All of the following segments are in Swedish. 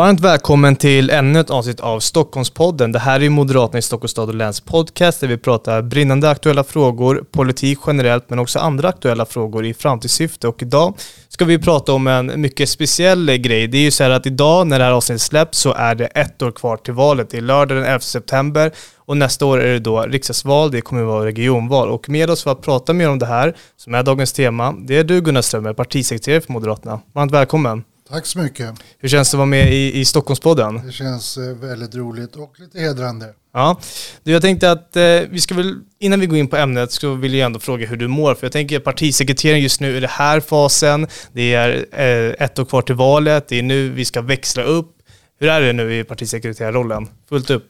Varmt välkommen till ännu ett avsnitt av Stockholmspodden. Det här är Moderaterna i Stockholms stad och läns podcast där vi pratar brinnande aktuella frågor, politik generellt men också andra aktuella frågor i framtidssyfte. Och idag ska vi prata om en mycket speciell grej. Det är ju så här att idag när det här avsnittet släpps så är det ett år kvar till valet. Det är lördag den 11 september och nästa år är det då riksdagsval, det kommer vara regionval. Och med oss för att prata mer om det här, som är dagens tema, det är du Gunnar Strömmer, partisekreterare för Moderaterna. Varmt välkommen. Tack så mycket. Hur känns det att vara med i, i Stockholmspodden? Det känns eh, väldigt roligt och lite hedrande. Ja, du, jag tänkte att eh, vi ska väl, innan vi går in på ämnet, så vill jag ändå fråga hur du mår. För jag tänker att partisekreteraren just nu i den här fasen, det är eh, ett år kvar till valet, det är nu vi ska växla upp. Hur är det nu i partisekreterarrollen? Fullt upp?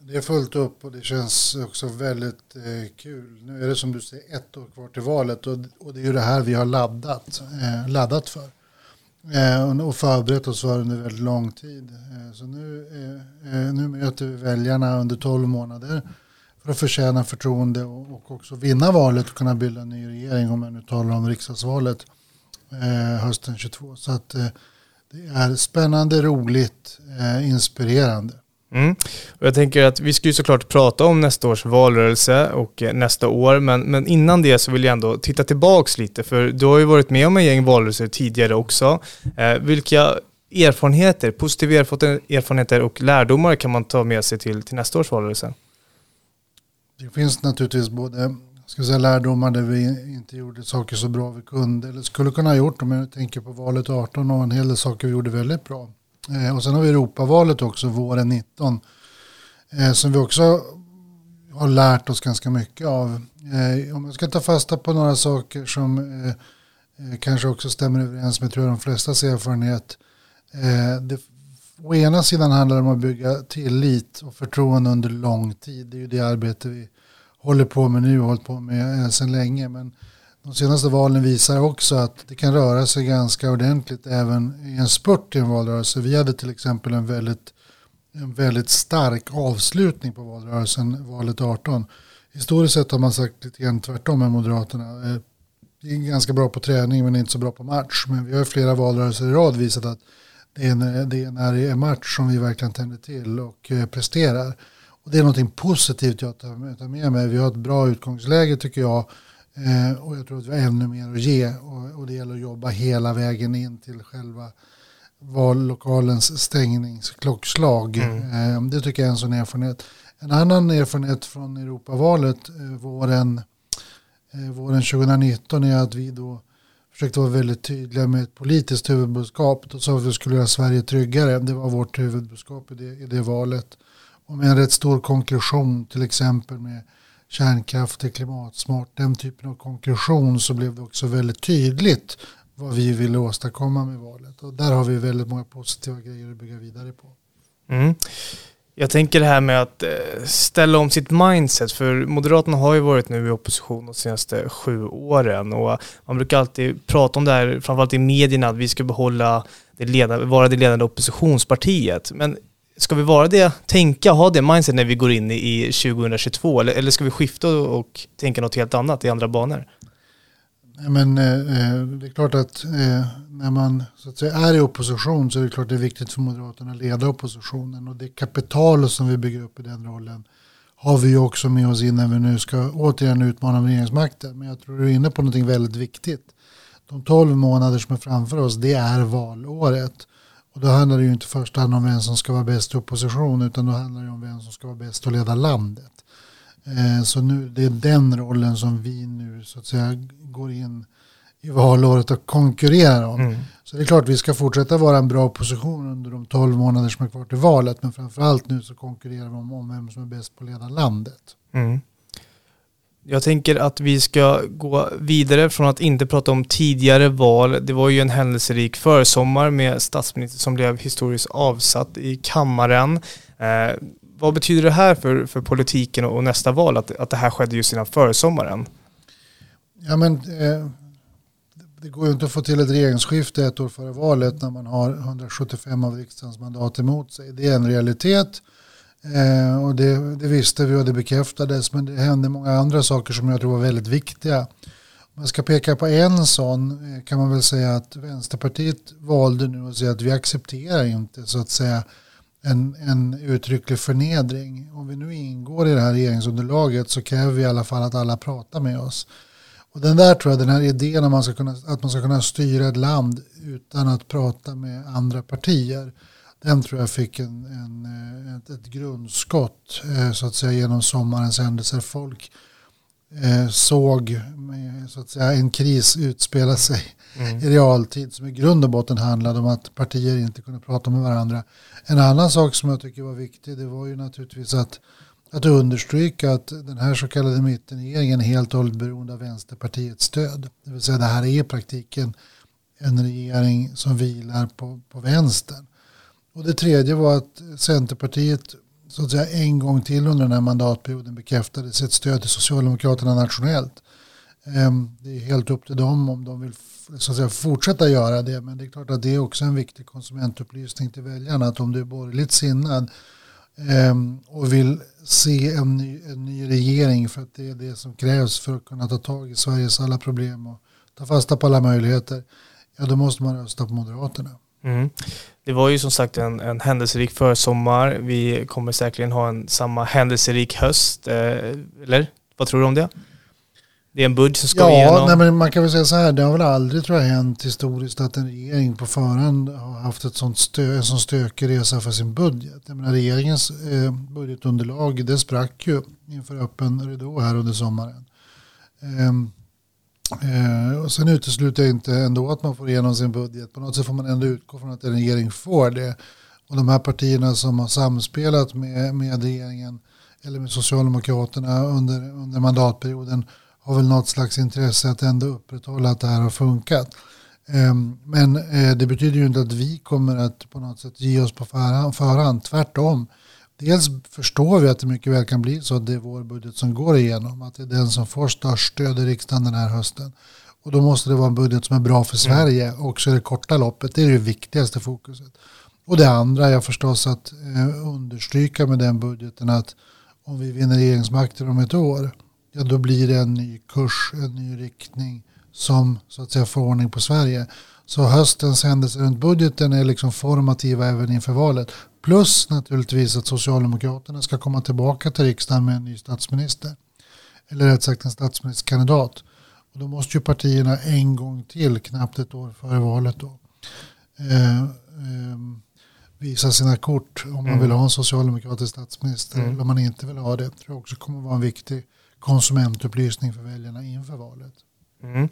Det är fullt upp och det känns också väldigt eh, kul. Nu är det som du säger ett år kvar till valet och, och det är ju det här vi har laddat, eh, laddat för. Eh, och förberett oss för under väldigt lång tid. Eh, så nu, eh, eh nu möter vi väljarna under tolv månader för att förtjäna förtroende och också vinna valet och kunna bilda en ny regering om jag nu talar om riksdagsvalet eh, hösten 22. Så att eh, det är spännande, roligt, inspirerande. Mm. Och jag tänker att vi ska ju såklart prata om nästa års valrörelse och eh, nästa år, men, men innan det så vill jag ändå titta tillbaks lite, för du har ju varit med om en gäng valrörelser tidigare också. Eh, vilka erfarenheter, positiva erfarenheter och lärdomar kan man ta med sig till, till nästa års valrörelse? Det finns naturligtvis både ska säga, lärdomar där vi inte gjorde saker så bra vi kunde eller skulle kunna ha gjort om jag tänker på valet 18 och en hel del saker vi gjorde väldigt bra. Eh, och sen har vi Europavalet också våren 19. Eh, som vi också har lärt oss ganska mycket av. Eh, om jag ska ta fasta på några saker som kanske också stämmer överens med tror jag, de flestas erfarenhet. Det, å ena sidan handlar det om att bygga tillit och förtroende under lång tid. Det är ju det arbete vi håller på med nu och hållit på med sedan länge. Men de senaste valen visar också att det kan röra sig ganska ordentligt även i en spurt i en valrörelse. Vi hade till exempel en väldigt, en väldigt stark avslutning på valrörelsen, valet 18. Historiskt sett har man sagt lite grann tvärtom med Moderaterna. Eh, vi är ganska bra på träning men inte så bra på match. Men vi har flera valrörelser i rad visat att det är, när, det är när det är match som vi verkligen tänder till och eh, presterar. Och det är någonting positivt jag tar med mig. Vi har ett bra utgångsläge tycker jag Eh, och jag tror att vi har ännu mer att ge och, och det gäller att jobba hela vägen in till själva vallokalens stängningsklockslag. Mm. Eh, det tycker jag är en sån erfarenhet. En annan erfarenhet från Europavalet eh, våren, eh, våren 2019 är att vi då försökte vara väldigt tydliga med ett politiskt huvudbudskap. Då sa vi att vi skulle göra Sverige tryggare. Det var vårt huvudbudskap i det, i det valet. Och med en rätt stor konklusion till exempel med kärnkraft är klimatsmart, den typen av konklusion så blev det också väldigt tydligt vad vi ville åstadkomma med valet. Och där har vi väldigt många positiva grejer att bygga vidare på. Mm. Jag tänker det här med att eh, ställa om sitt mindset, för Moderaterna har ju varit nu i opposition de senaste sju åren och man brukar alltid prata om det här, framförallt i medierna, att vi ska behålla det ledande, vara det ledande oppositionspartiet. Men Ska vi vara det, tänka, ha det mindset när vi går in i 2022 eller, eller ska vi skifta och tänka något helt annat i andra banor? Men eh, eh, det är klart att eh, när man så att säga, är i opposition så är det klart det är viktigt för Moderaterna att leda oppositionen och det kapital som vi bygger upp i den rollen har vi ju också med oss in när vi nu ska återigen utmana regeringsmakten. Men jag tror du är inne på någonting väldigt viktigt. De tolv månader som är framför oss det är valåret. Och då handlar det ju inte först om vem som ska vara bäst i opposition utan då handlar det om vem som ska vara bäst att leda landet. Eh, så nu, det är den rollen som vi nu så att säga går in i valåret och konkurrerar om. Mm. Så det är klart vi ska fortsätta vara en bra opposition under de tolv månader som är kvar till valet men framförallt nu så konkurrerar vi om, om vem som är bäst på att leda landet. Mm. Jag tänker att vi ska gå vidare från att inte prata om tidigare val. Det var ju en händelserik försommar med statsminister som blev historiskt avsatt i kammaren. Eh, vad betyder det här för, för politiken och nästa val, att, att det här skedde just innan försommaren? Ja, men, eh, det går ju inte att få till ett regeringsskifte ett år före valet när man har 175 av riksdagens mandat emot sig. Det är en realitet. Eh, och det, det, visste vi och det bekräftades. Men det hände många andra saker som jag tror var väldigt viktiga. Om man ska peka på en sån eh, kan man väl säga att Vänsterpartiet valde nu att säga att vi accepterar inte så att säga en, en uttrycklig förnedring. Om vi nu ingår i det här regeringsunderlaget så kräver vi i alla fall att alla pratar med oss. Och den där tror jag, den här idén om man ska kunna, att man ska kunna styra ett land utan att prata med andra partier, den tror jag fick en, en ett, ett, grundskott eh, så att säga genom sommarens händelser. Folk eh, såg så att säga, en kris utspela sig mm. i realtid som i grund och botten handlade om att partier inte kunde prata med varandra. En annan sak som jag tycker var viktig det var ju naturligtvis att att understryka att den här så kallade mittenregeringen är helt och hållet beroende av Vänsterpartiets stöd. Det vill säga det här är i praktiken en regering som vilar på, på vänstern. Och det tredje var att Centerpartiet så att säga en gång till under den här mandatperioden bekräftade sitt stöd till Socialdemokraterna nationellt. Ehm, det är helt upp till dem om de vill så att säga, fortsätta göra det. Men det är klart att det är också en viktig konsumentupplysning till väljarna. Att om du är borgerligt sinnad ehm, och vill se en ny, en ny regering för att det är det som krävs för att kunna ta tag i Sveriges alla problem och ta fasta på alla möjligheter. Ja, då måste man rösta på Moderaterna. Mm. Det var ju som sagt en, en händelserik försommar. Vi kommer säkerligen ha en samma händelserik höst. Eh, eller vad tror du om det? Det är en budget som ska ja, igenom. Nej, men man kan väl säga så här, det har väl aldrig tror jag hänt historiskt att en regering på förhand har haft ett sånt stö, en sån stökig resa för sin budget. Jag menar, regeringens eh, budgetunderlag det sprack ju inför öppen ridå här under sommaren. Eh, eh, och sen utesluter jag inte ändå att man får igenom sin budget. På något sätt får man ändå utgå från att en regering får det. Och de här partierna som har samspelat med, med regeringen eller med Socialdemokraterna under, under mandatperioden har väl något slags intresse att ändå upprätthålla att det här har funkat. Ehm, men eh, det betyder ju inte att vi kommer att på något sätt ge oss på förhand. Tvärtom. Dels förstår vi att det mycket väl kan bli så att det är vår budget som går igenom. Att det är den som får störst stöd i riksdagen den här hösten. Och då måste det vara en budget som är bra för mm. Sverige. Mm. Också i det korta loppet. Det är det viktigaste fokuset. Och det andra är förstås att eh, understryka med den budgeten att om vi vinner regeringsmakten om ett år ja då blir det en ny kurs, en ny riktning som så att säga får ordning på Sverige. Så höstens händelser runt budgeten är liksom formativa även inför valet. Plus naturligtvis att Socialdemokraterna ska komma tillbaka till riksdagen med en ny statsminister. Eller rätt sagt en statsministerkandidat. Och då måste ju partierna en gång till, knappt ett år före valet då, eh, eh, visa sina kort om man mm. vill ha en socialdemokratisk statsminister mm. eller om man inte vill ha det. Det tror jag också kommer vara en viktig konsumentupplysning för väljarna inför valet. Mm.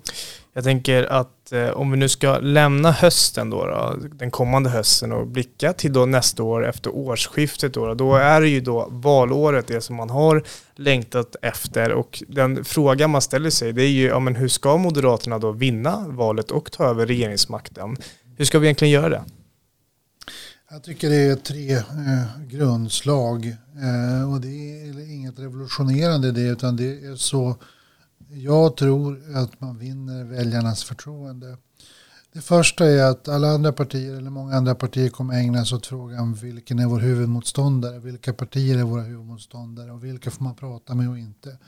Jag tänker att eh, om vi nu ska lämna hösten då, då, den kommande hösten och blicka till då nästa år efter årsskiftet då, då är det ju då valåret det som man har längtat efter och den fråga man ställer sig det är ju ja, men hur ska Moderaterna då vinna valet och ta över regeringsmakten? Hur ska vi egentligen göra det? Jag tycker det är tre eh, grundslag eh, och det är inget revolutionerande det utan det är så jag tror att man vinner väljarnas förtroende. Det första är att alla andra partier eller många andra partier kommer ägna sig åt frågan vilken är vår huvudmotståndare, vilka partier är våra huvudmotståndare och vilka får man prata med och inte.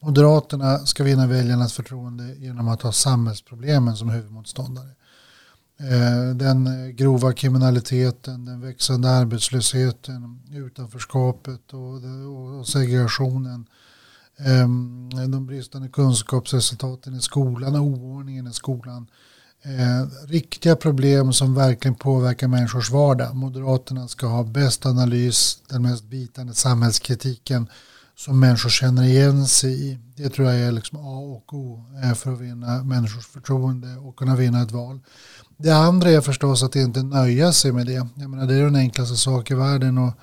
Moderaterna ska vinna väljarnas förtroende genom att ha samhällsproblemen som huvudmotståndare. Eh, den grova kriminaliteten, den växande arbetslösheten, utanförskapet och, segregationen, Ehm, de bristande kunskapsresultaten i skolan, och oordningen i skolan. Eh, riktiga problem som verkligen påverkar människors vardag. Moderaterna ska ha bäst analys, den mest bitande samhällskritiken som människor känner igen sig i. Det tror jag är liksom A och O eh, för att vinna människors förtroende och kunna vinna ett val. Det andra är förstås att inte nöja sig med det. Jag menar, det är den enklaste sak i världen att,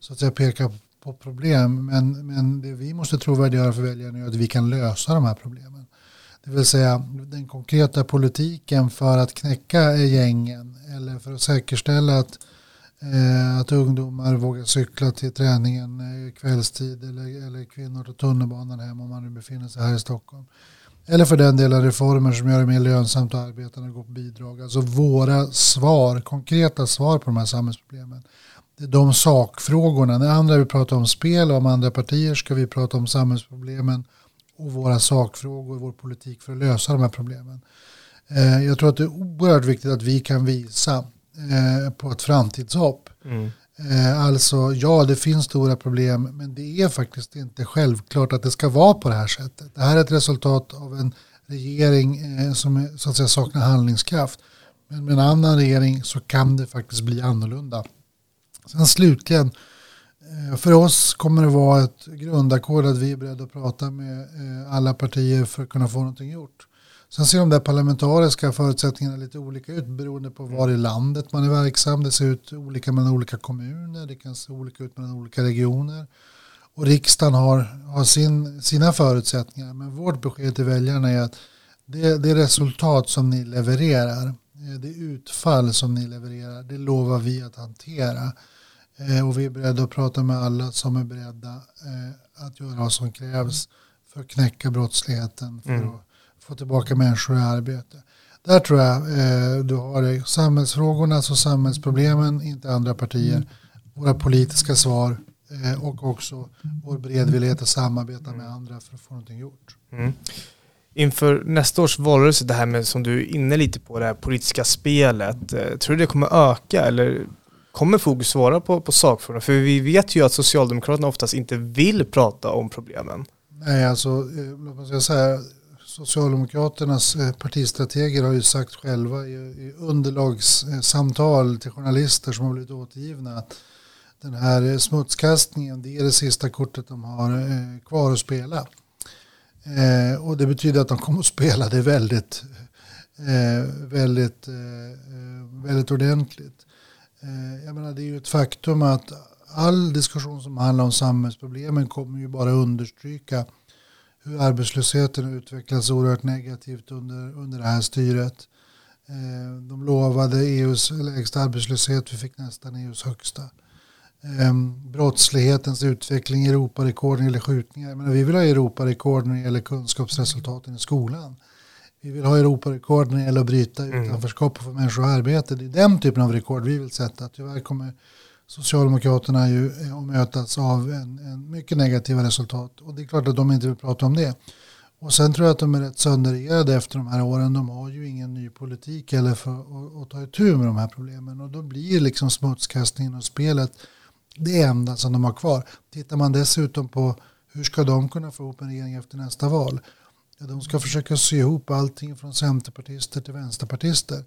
så att säga, peka på på problem. Men, men det vi måste trovärdiggöra för väljarna är att vi kan lösa de här problemen. Det vill säga den konkreta politiken för att knäcka gängen eller för att säkerställa att, eh, att ungdomar vågar cykla till träningen eh, kvällstid eller, eller kvinnor till tunnelbanan hem om man nu befinner sig här i Stockholm Eller för den delen reformer som gör det mer lönsamt att arbeta än att gå på bidrag. Alltså våra svar, konkreta svar på de här samhällsproblemen. De sakfrågorna. När andra vill prata om spel och om andra partier ska vi prata om samhällsproblemen och våra sakfrågor, vår politik för att lösa de här problemen. Eh, jag tror att det är oerhört viktigt att vi kan visa eh, på ett framtidshopp. Mm. Eh, alltså ja, det finns stora problem, men det är faktiskt inte självklart att det ska vara på det här sättet. Det här är ett resultat av en regering som så att säga saknar handlingskraft. Men med en annan regering så kan det faktiskt bli annorlunda. Sen slutligen, eh, för oss kommer det vara ett grundackord att vi är beredda att prata med eh, alla partier för att kunna få någonting gjort. Sen ser de där parlamentariska förutsättningarna lite olika ut beroende på var i landet man är verksam. Det ser ut olika mellan olika kommuner, det kan se olika ut mellan olika regioner. Och riksdagen har, har sin, sina förutsättningar. Men vårt besked till väljarna är att det, det resultat som ni levererar, eh, det utfall som ni levererar, det lovar vi att hantera. Eh, och vi är beredda att prata med alla som är beredda eh, att göra vad som krävs för att knäcka brottsligheten, för mm. att få tillbaka människor i arbete. Där tror jag eh, du har det. Samhällsfrågorna, alltså samhällsproblemen, inte andra partier. Våra politiska svar och också vår beredvillighet att samarbeta med andra för att få någonting gjort. Mm. Inför nästa års valrörelse, det här med som du är inne lite på, det här politiska spelet. Tror du det kommer öka eller kommer fokus vara på, på sakfrågorna? För vi vet ju att Socialdemokraterna oftast inte vill prata om problemen. Nej, alltså, eh, låt mig säga Socialdemokraternas eh, partistrateger har ju sagt själva i underlagssamtal eh, till journalister som har blivit återgivna att den här smutskastningen det är det sista kortet de har kvar att spela. Eh, och det betyder att de kommer att spela det väldigt, väldigt, väldigt ordentligt. Eh, jag menar, det är ju ett faktum att all diskussion som handlar om samhällsproblemen kommer ju bara understryka hur arbetslösheten utvecklats oerhört negativt under, under det här styret. Eh, de lovade EUs lägsta arbetslöshet, vi fick nästan EUs högsta. Eh, brottslighetens utveckling, Europarekord när det gäller skjutningar. Men vi vill ha Europarekord när det gäller kunskapsresultaten i skolan. Vi vill ha Europarekord när det gäller att bryta mm. utanförskap och få människor arbete. Det är den typen av rekord vi vill sätta. Tyvärr kommer Socialdemokraterna ju har mötats av en, en mycket negativa resultat. Och det är klart att de inte vill prata om det. Och sen tror jag att de är rätt sönderregerade efter de här åren. De har ju ingen ny politik eller för att, att ta itu med de här problemen. Och då blir liksom smutskastningen och spelet det enda som de har kvar. Tittar man dessutom på hur ska de kunna få ihop en regering efter nästa val? De ska försöka sy ihop allting från centerpartister till vänsterpartister.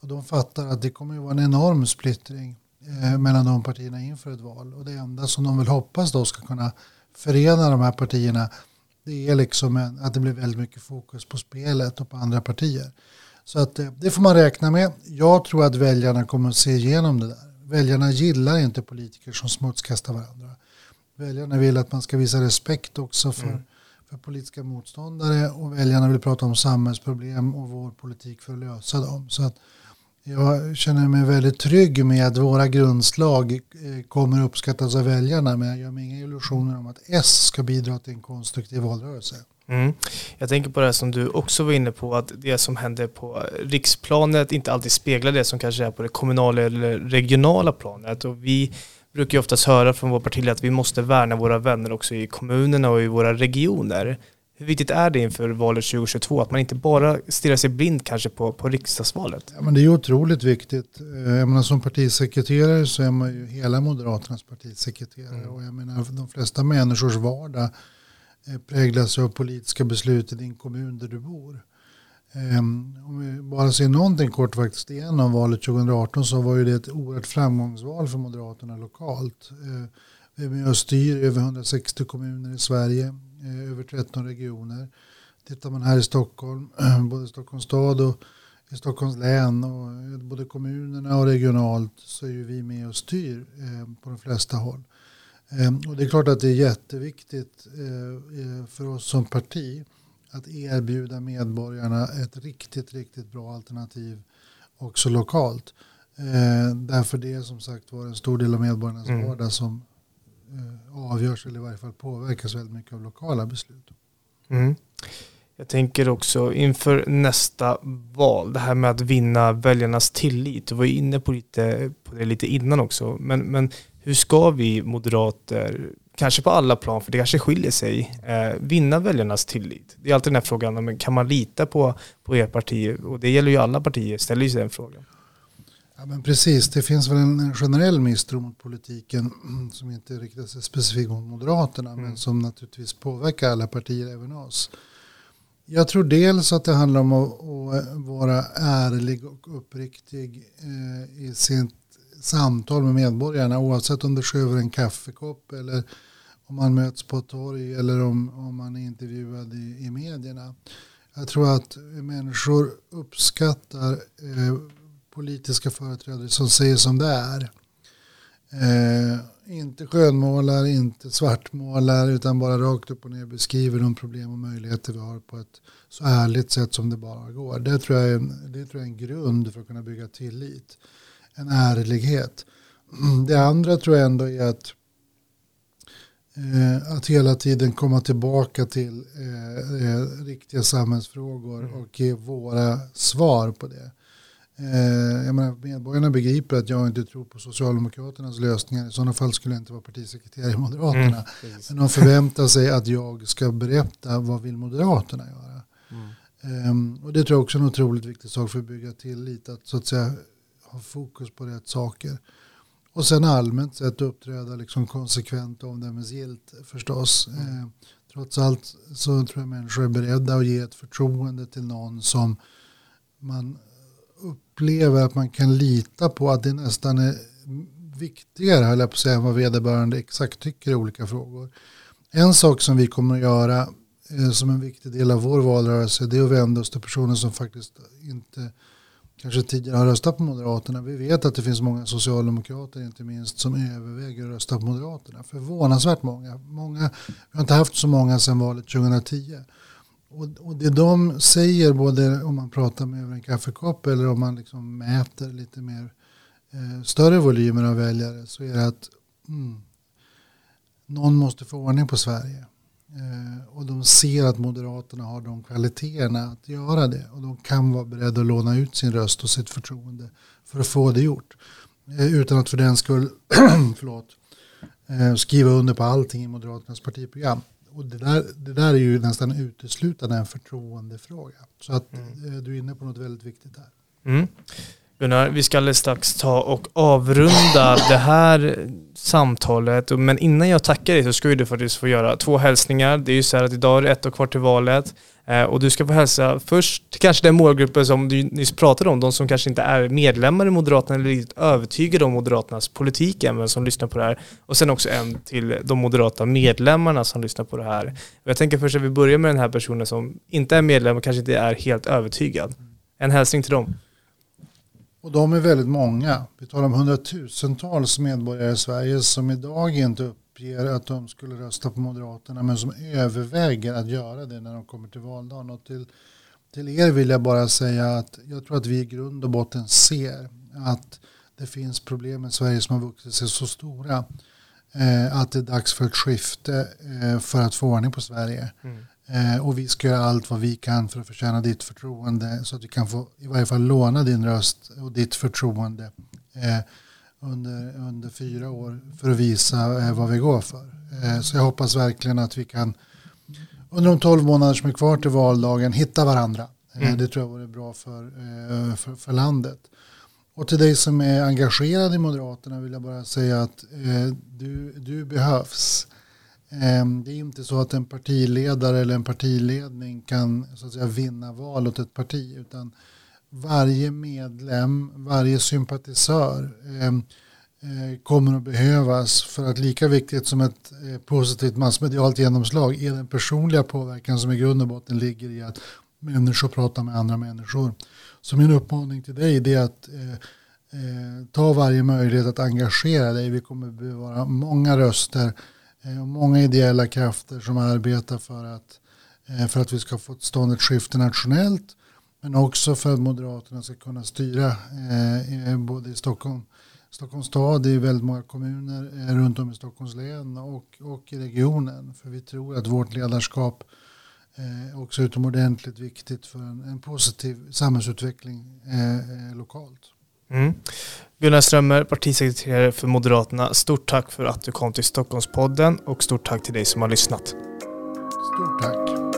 Och de fattar att det kommer att vara en enorm splittring eh, mellan de partierna inför ett val. Och det enda som de vill hoppas då ska kunna förena de här partierna det är liksom en, att det blir väldigt mycket fokus på spelet och på andra partier. Så att eh, det får man räkna med. Jag tror att väljarna kommer att se igenom det där. Väljarna gillar inte politiker som smutskastar varandra. Väljarna vill att man ska visa respekt också för, mm för politiska motståndare och väljarna vill prata om samhällsproblem och vår politik för att lösa dem. Så att jag känner mig väldigt trygg med att våra grundslag eh, kommer uppskattas av väljarna men jag gör mig inga illusioner om att S ska bidra till en konstruktiv valrörelse. Mm. Jag tänker på det som du också var inne på, att det som händer på riksplanet inte alltid speglar det som kanske är på det kommunala eller regionala planet. Och vi brukar ju oftast höra från vår partiledare att vi måste värna våra vänner också i kommunerna och i våra regioner. Hur viktigt är det inför valet 2022 att man inte bara stirrar sig blind kanske på, på riksdagsvalet? Ja, men det är otroligt viktigt. Eh, jag menar, som partisekreterare så är man ju hela Moderaternas partisekreterare. Mm. Och jag menar, de flesta människors vardag eh, präglas av politiska beslut i din kommun där du bor. Ehm, om vi bara ser någonting kort faktiskt igenom valet 2018 så var ju det ett oerhört framgångsval för Moderaterna lokalt. Ehm, vi är med och styr över 160 kommuner i Sverige. Eh, över 13 regioner. Tittar man här i Stockholm, både Stockholms stad och i Stockholms län och eh, både kommunerna och regionalt så är ju vi med och styr ehm, på de flesta håll. Och det är klart att det är jätteviktigt eh, för oss som parti att erbjuda medborgarna ett riktigt, riktigt bra alternativ också lokalt. Därför det är som sagt var en stor del av medborgarnas mm. vardag som Eh, avgörs eller i varje fall påverkas väldigt mycket av lokala beslut. Mm. Jag tänker också inför nästa val, det här med att vinna väljarnas tillit. Du var ju inne på, lite, på det lite innan också. Men, men hur ska vi moderater, kanske på alla plan, för det kanske skiljer sig, eh, vinna väljarnas tillit? Det är alltid den här frågan, men kan man lita på, på er parti? Och det gäller ju alla partier, ställer ju sig den frågan. Ja, men precis, det finns väl en generell misstro mot politiken som inte riktar sig specifikt mot Moderaterna mm. men som naturligtvis påverkar alla partier, även oss. Jag tror dels att det handlar om att, att vara ärlig och uppriktig eh, i sitt samtal med medborgarna oavsett om det sker över en kaffekopp eller om man möts på ett torg eller om, om man är intervjuad i, i medierna. Jag tror att människor uppskattar eh, politiska företrädare som säger som det är. Eh, inte skönmålar, inte svartmålar utan bara rakt upp och ner beskriver de problem och möjligheter vi har på ett så ärligt sätt som det bara går. Det tror jag är en, det tror jag är en grund för att kunna bygga tillit. En ärlighet. Det andra tror jag ändå är att eh, att hela tiden komma tillbaka till eh, eh riktiga samhällsfrågor mm. och ge våra svar på det. Eh, jag menar, medborgarna begriper att jag inte tror på Socialdemokraternas lösningar. I sådana fall skulle jag inte vara partisekreterare i Moderaterna. Mm, Men de förväntar sig att jag ska berätta vad vill Moderaterna göra. Mm. Um, och det tror jag också är en otroligt viktig sak för att bygga tillit. Att så att säga ha fokus på rätt saker. Och sen allmänt sett uppträda liksom konsekvent och omdömesgillt förstås. Mm. Eh, trots allt så tror jag människor är beredda att ge ett förtroende till någon som man upplever att man kan lita på att det nästan är viktigare, höll jag på att säga, än vad vederbörande exakt tycker i olika frågor. En sak som vi kommer att göra eh, som en viktig del av vår valrörelse det är att vända oss till personer som faktiskt inte kanske tidigare har röstat på Moderaterna. Vi vet att det finns många socialdemokrater inte minst som överväger att rösta på Moderaterna. Förvånansvärt många. många vi har inte haft så många sedan valet 2010. Och, och det de säger, både om man pratar med över en kaffekopp eller om man liksom mäter lite mer eh, större volymer av väljare, så är det att mm, någon måste få ordning på Sverige. Eh, och de ser att Moderaterna har de kvaliteterna att göra det. Och de kan vara beredda att låna ut sin röst och sitt förtroende för att få det gjort. Eh, utan att för den skull förlåt, eh, skriva under på allting i Moderaternas partiprogram och det där, det där är ju nästan uteslutande en förtroendefråga. Så att mm. Du är inne på något väldigt viktigt här. Mm. Gunnar, vi ska alldeles strax ta och avrunda det här samtalet. Men innan jag tackar dig så ska du faktiskt få göra två hälsningar. Det är ju så här att idag är det ett år kvar till valet. Eh, och du ska få hälsa först kanske den målgruppen som du nyss pratade om, de som kanske inte är medlemmar i Moderaterna eller riktigt övertygade om Moderaternas politik än, men som lyssnar på det här. Och sen också en till de moderata medlemmarna som lyssnar på det här. Och jag tänker först att vi börjar med den här personen som inte är medlem och kanske inte är helt övertygad. En hälsning till dem. Och de är väldigt många. Vi talar om hundratusentals medborgare i Sverige som idag inte uppger att de skulle rösta på Moderaterna men som överväger att göra det när de kommer till valdagen. Och till, till er vill jag bara säga att jag tror att vi i grund och botten ser att det finns problem i Sverige som har vuxit sig så stora eh, att det är dags för ett skifte eh, för att få ordning på Sverige. Mm. Eh, och vi ska göra allt vad vi kan för att förtjäna ditt förtroende så att vi kan få i varje fall låna din röst och ditt förtroende eh, under, under fyra år för att visa eh, vad vi går för. Eh, så jag hoppas verkligen att vi kan under de tolv månader som är kvar till valdagen hitta varandra. Eh, mm. Det tror jag vore bra för, för, för, landet. Och till dig som är engagerad i Moderaterna vill jag bara säga att du, du behövs. Ehm, det är inte så att en partiledare eller en partiledning kan så att säga, vinna val åt ett parti utan varje medlem, varje sympatisör ehm, eh, kommer att behövas för att lika viktigt som ett eh, positivt massmedialt genomslag är den personliga påverkan som i grund och botten ligger i att människor pratar med andra människor. Så min uppmaning till dig är att eh, ta varje möjlighet att engagera dig. Vi kommer att behöva många röster Eh, och många ideella krafter som arbetar för att, eh, för att vi ska få till stånd ett skifte nationellt men också för att Moderaterna ska kunna styra eh, både i Stockholm, Stockholms stad, i väldigt många kommuner runt om i Stockholms län och, och i regionen. För vi tror att vårt ledarskap eh, också utomordentligt viktigt för en, en positiv samhällsutveckling eh lokalt. Mm. Gunnar Strömmer, partisekreterare för Moderaterna. Stort tack för att du kom till Stockholmspodden och stort tack till dig som har lyssnat. Stort tack.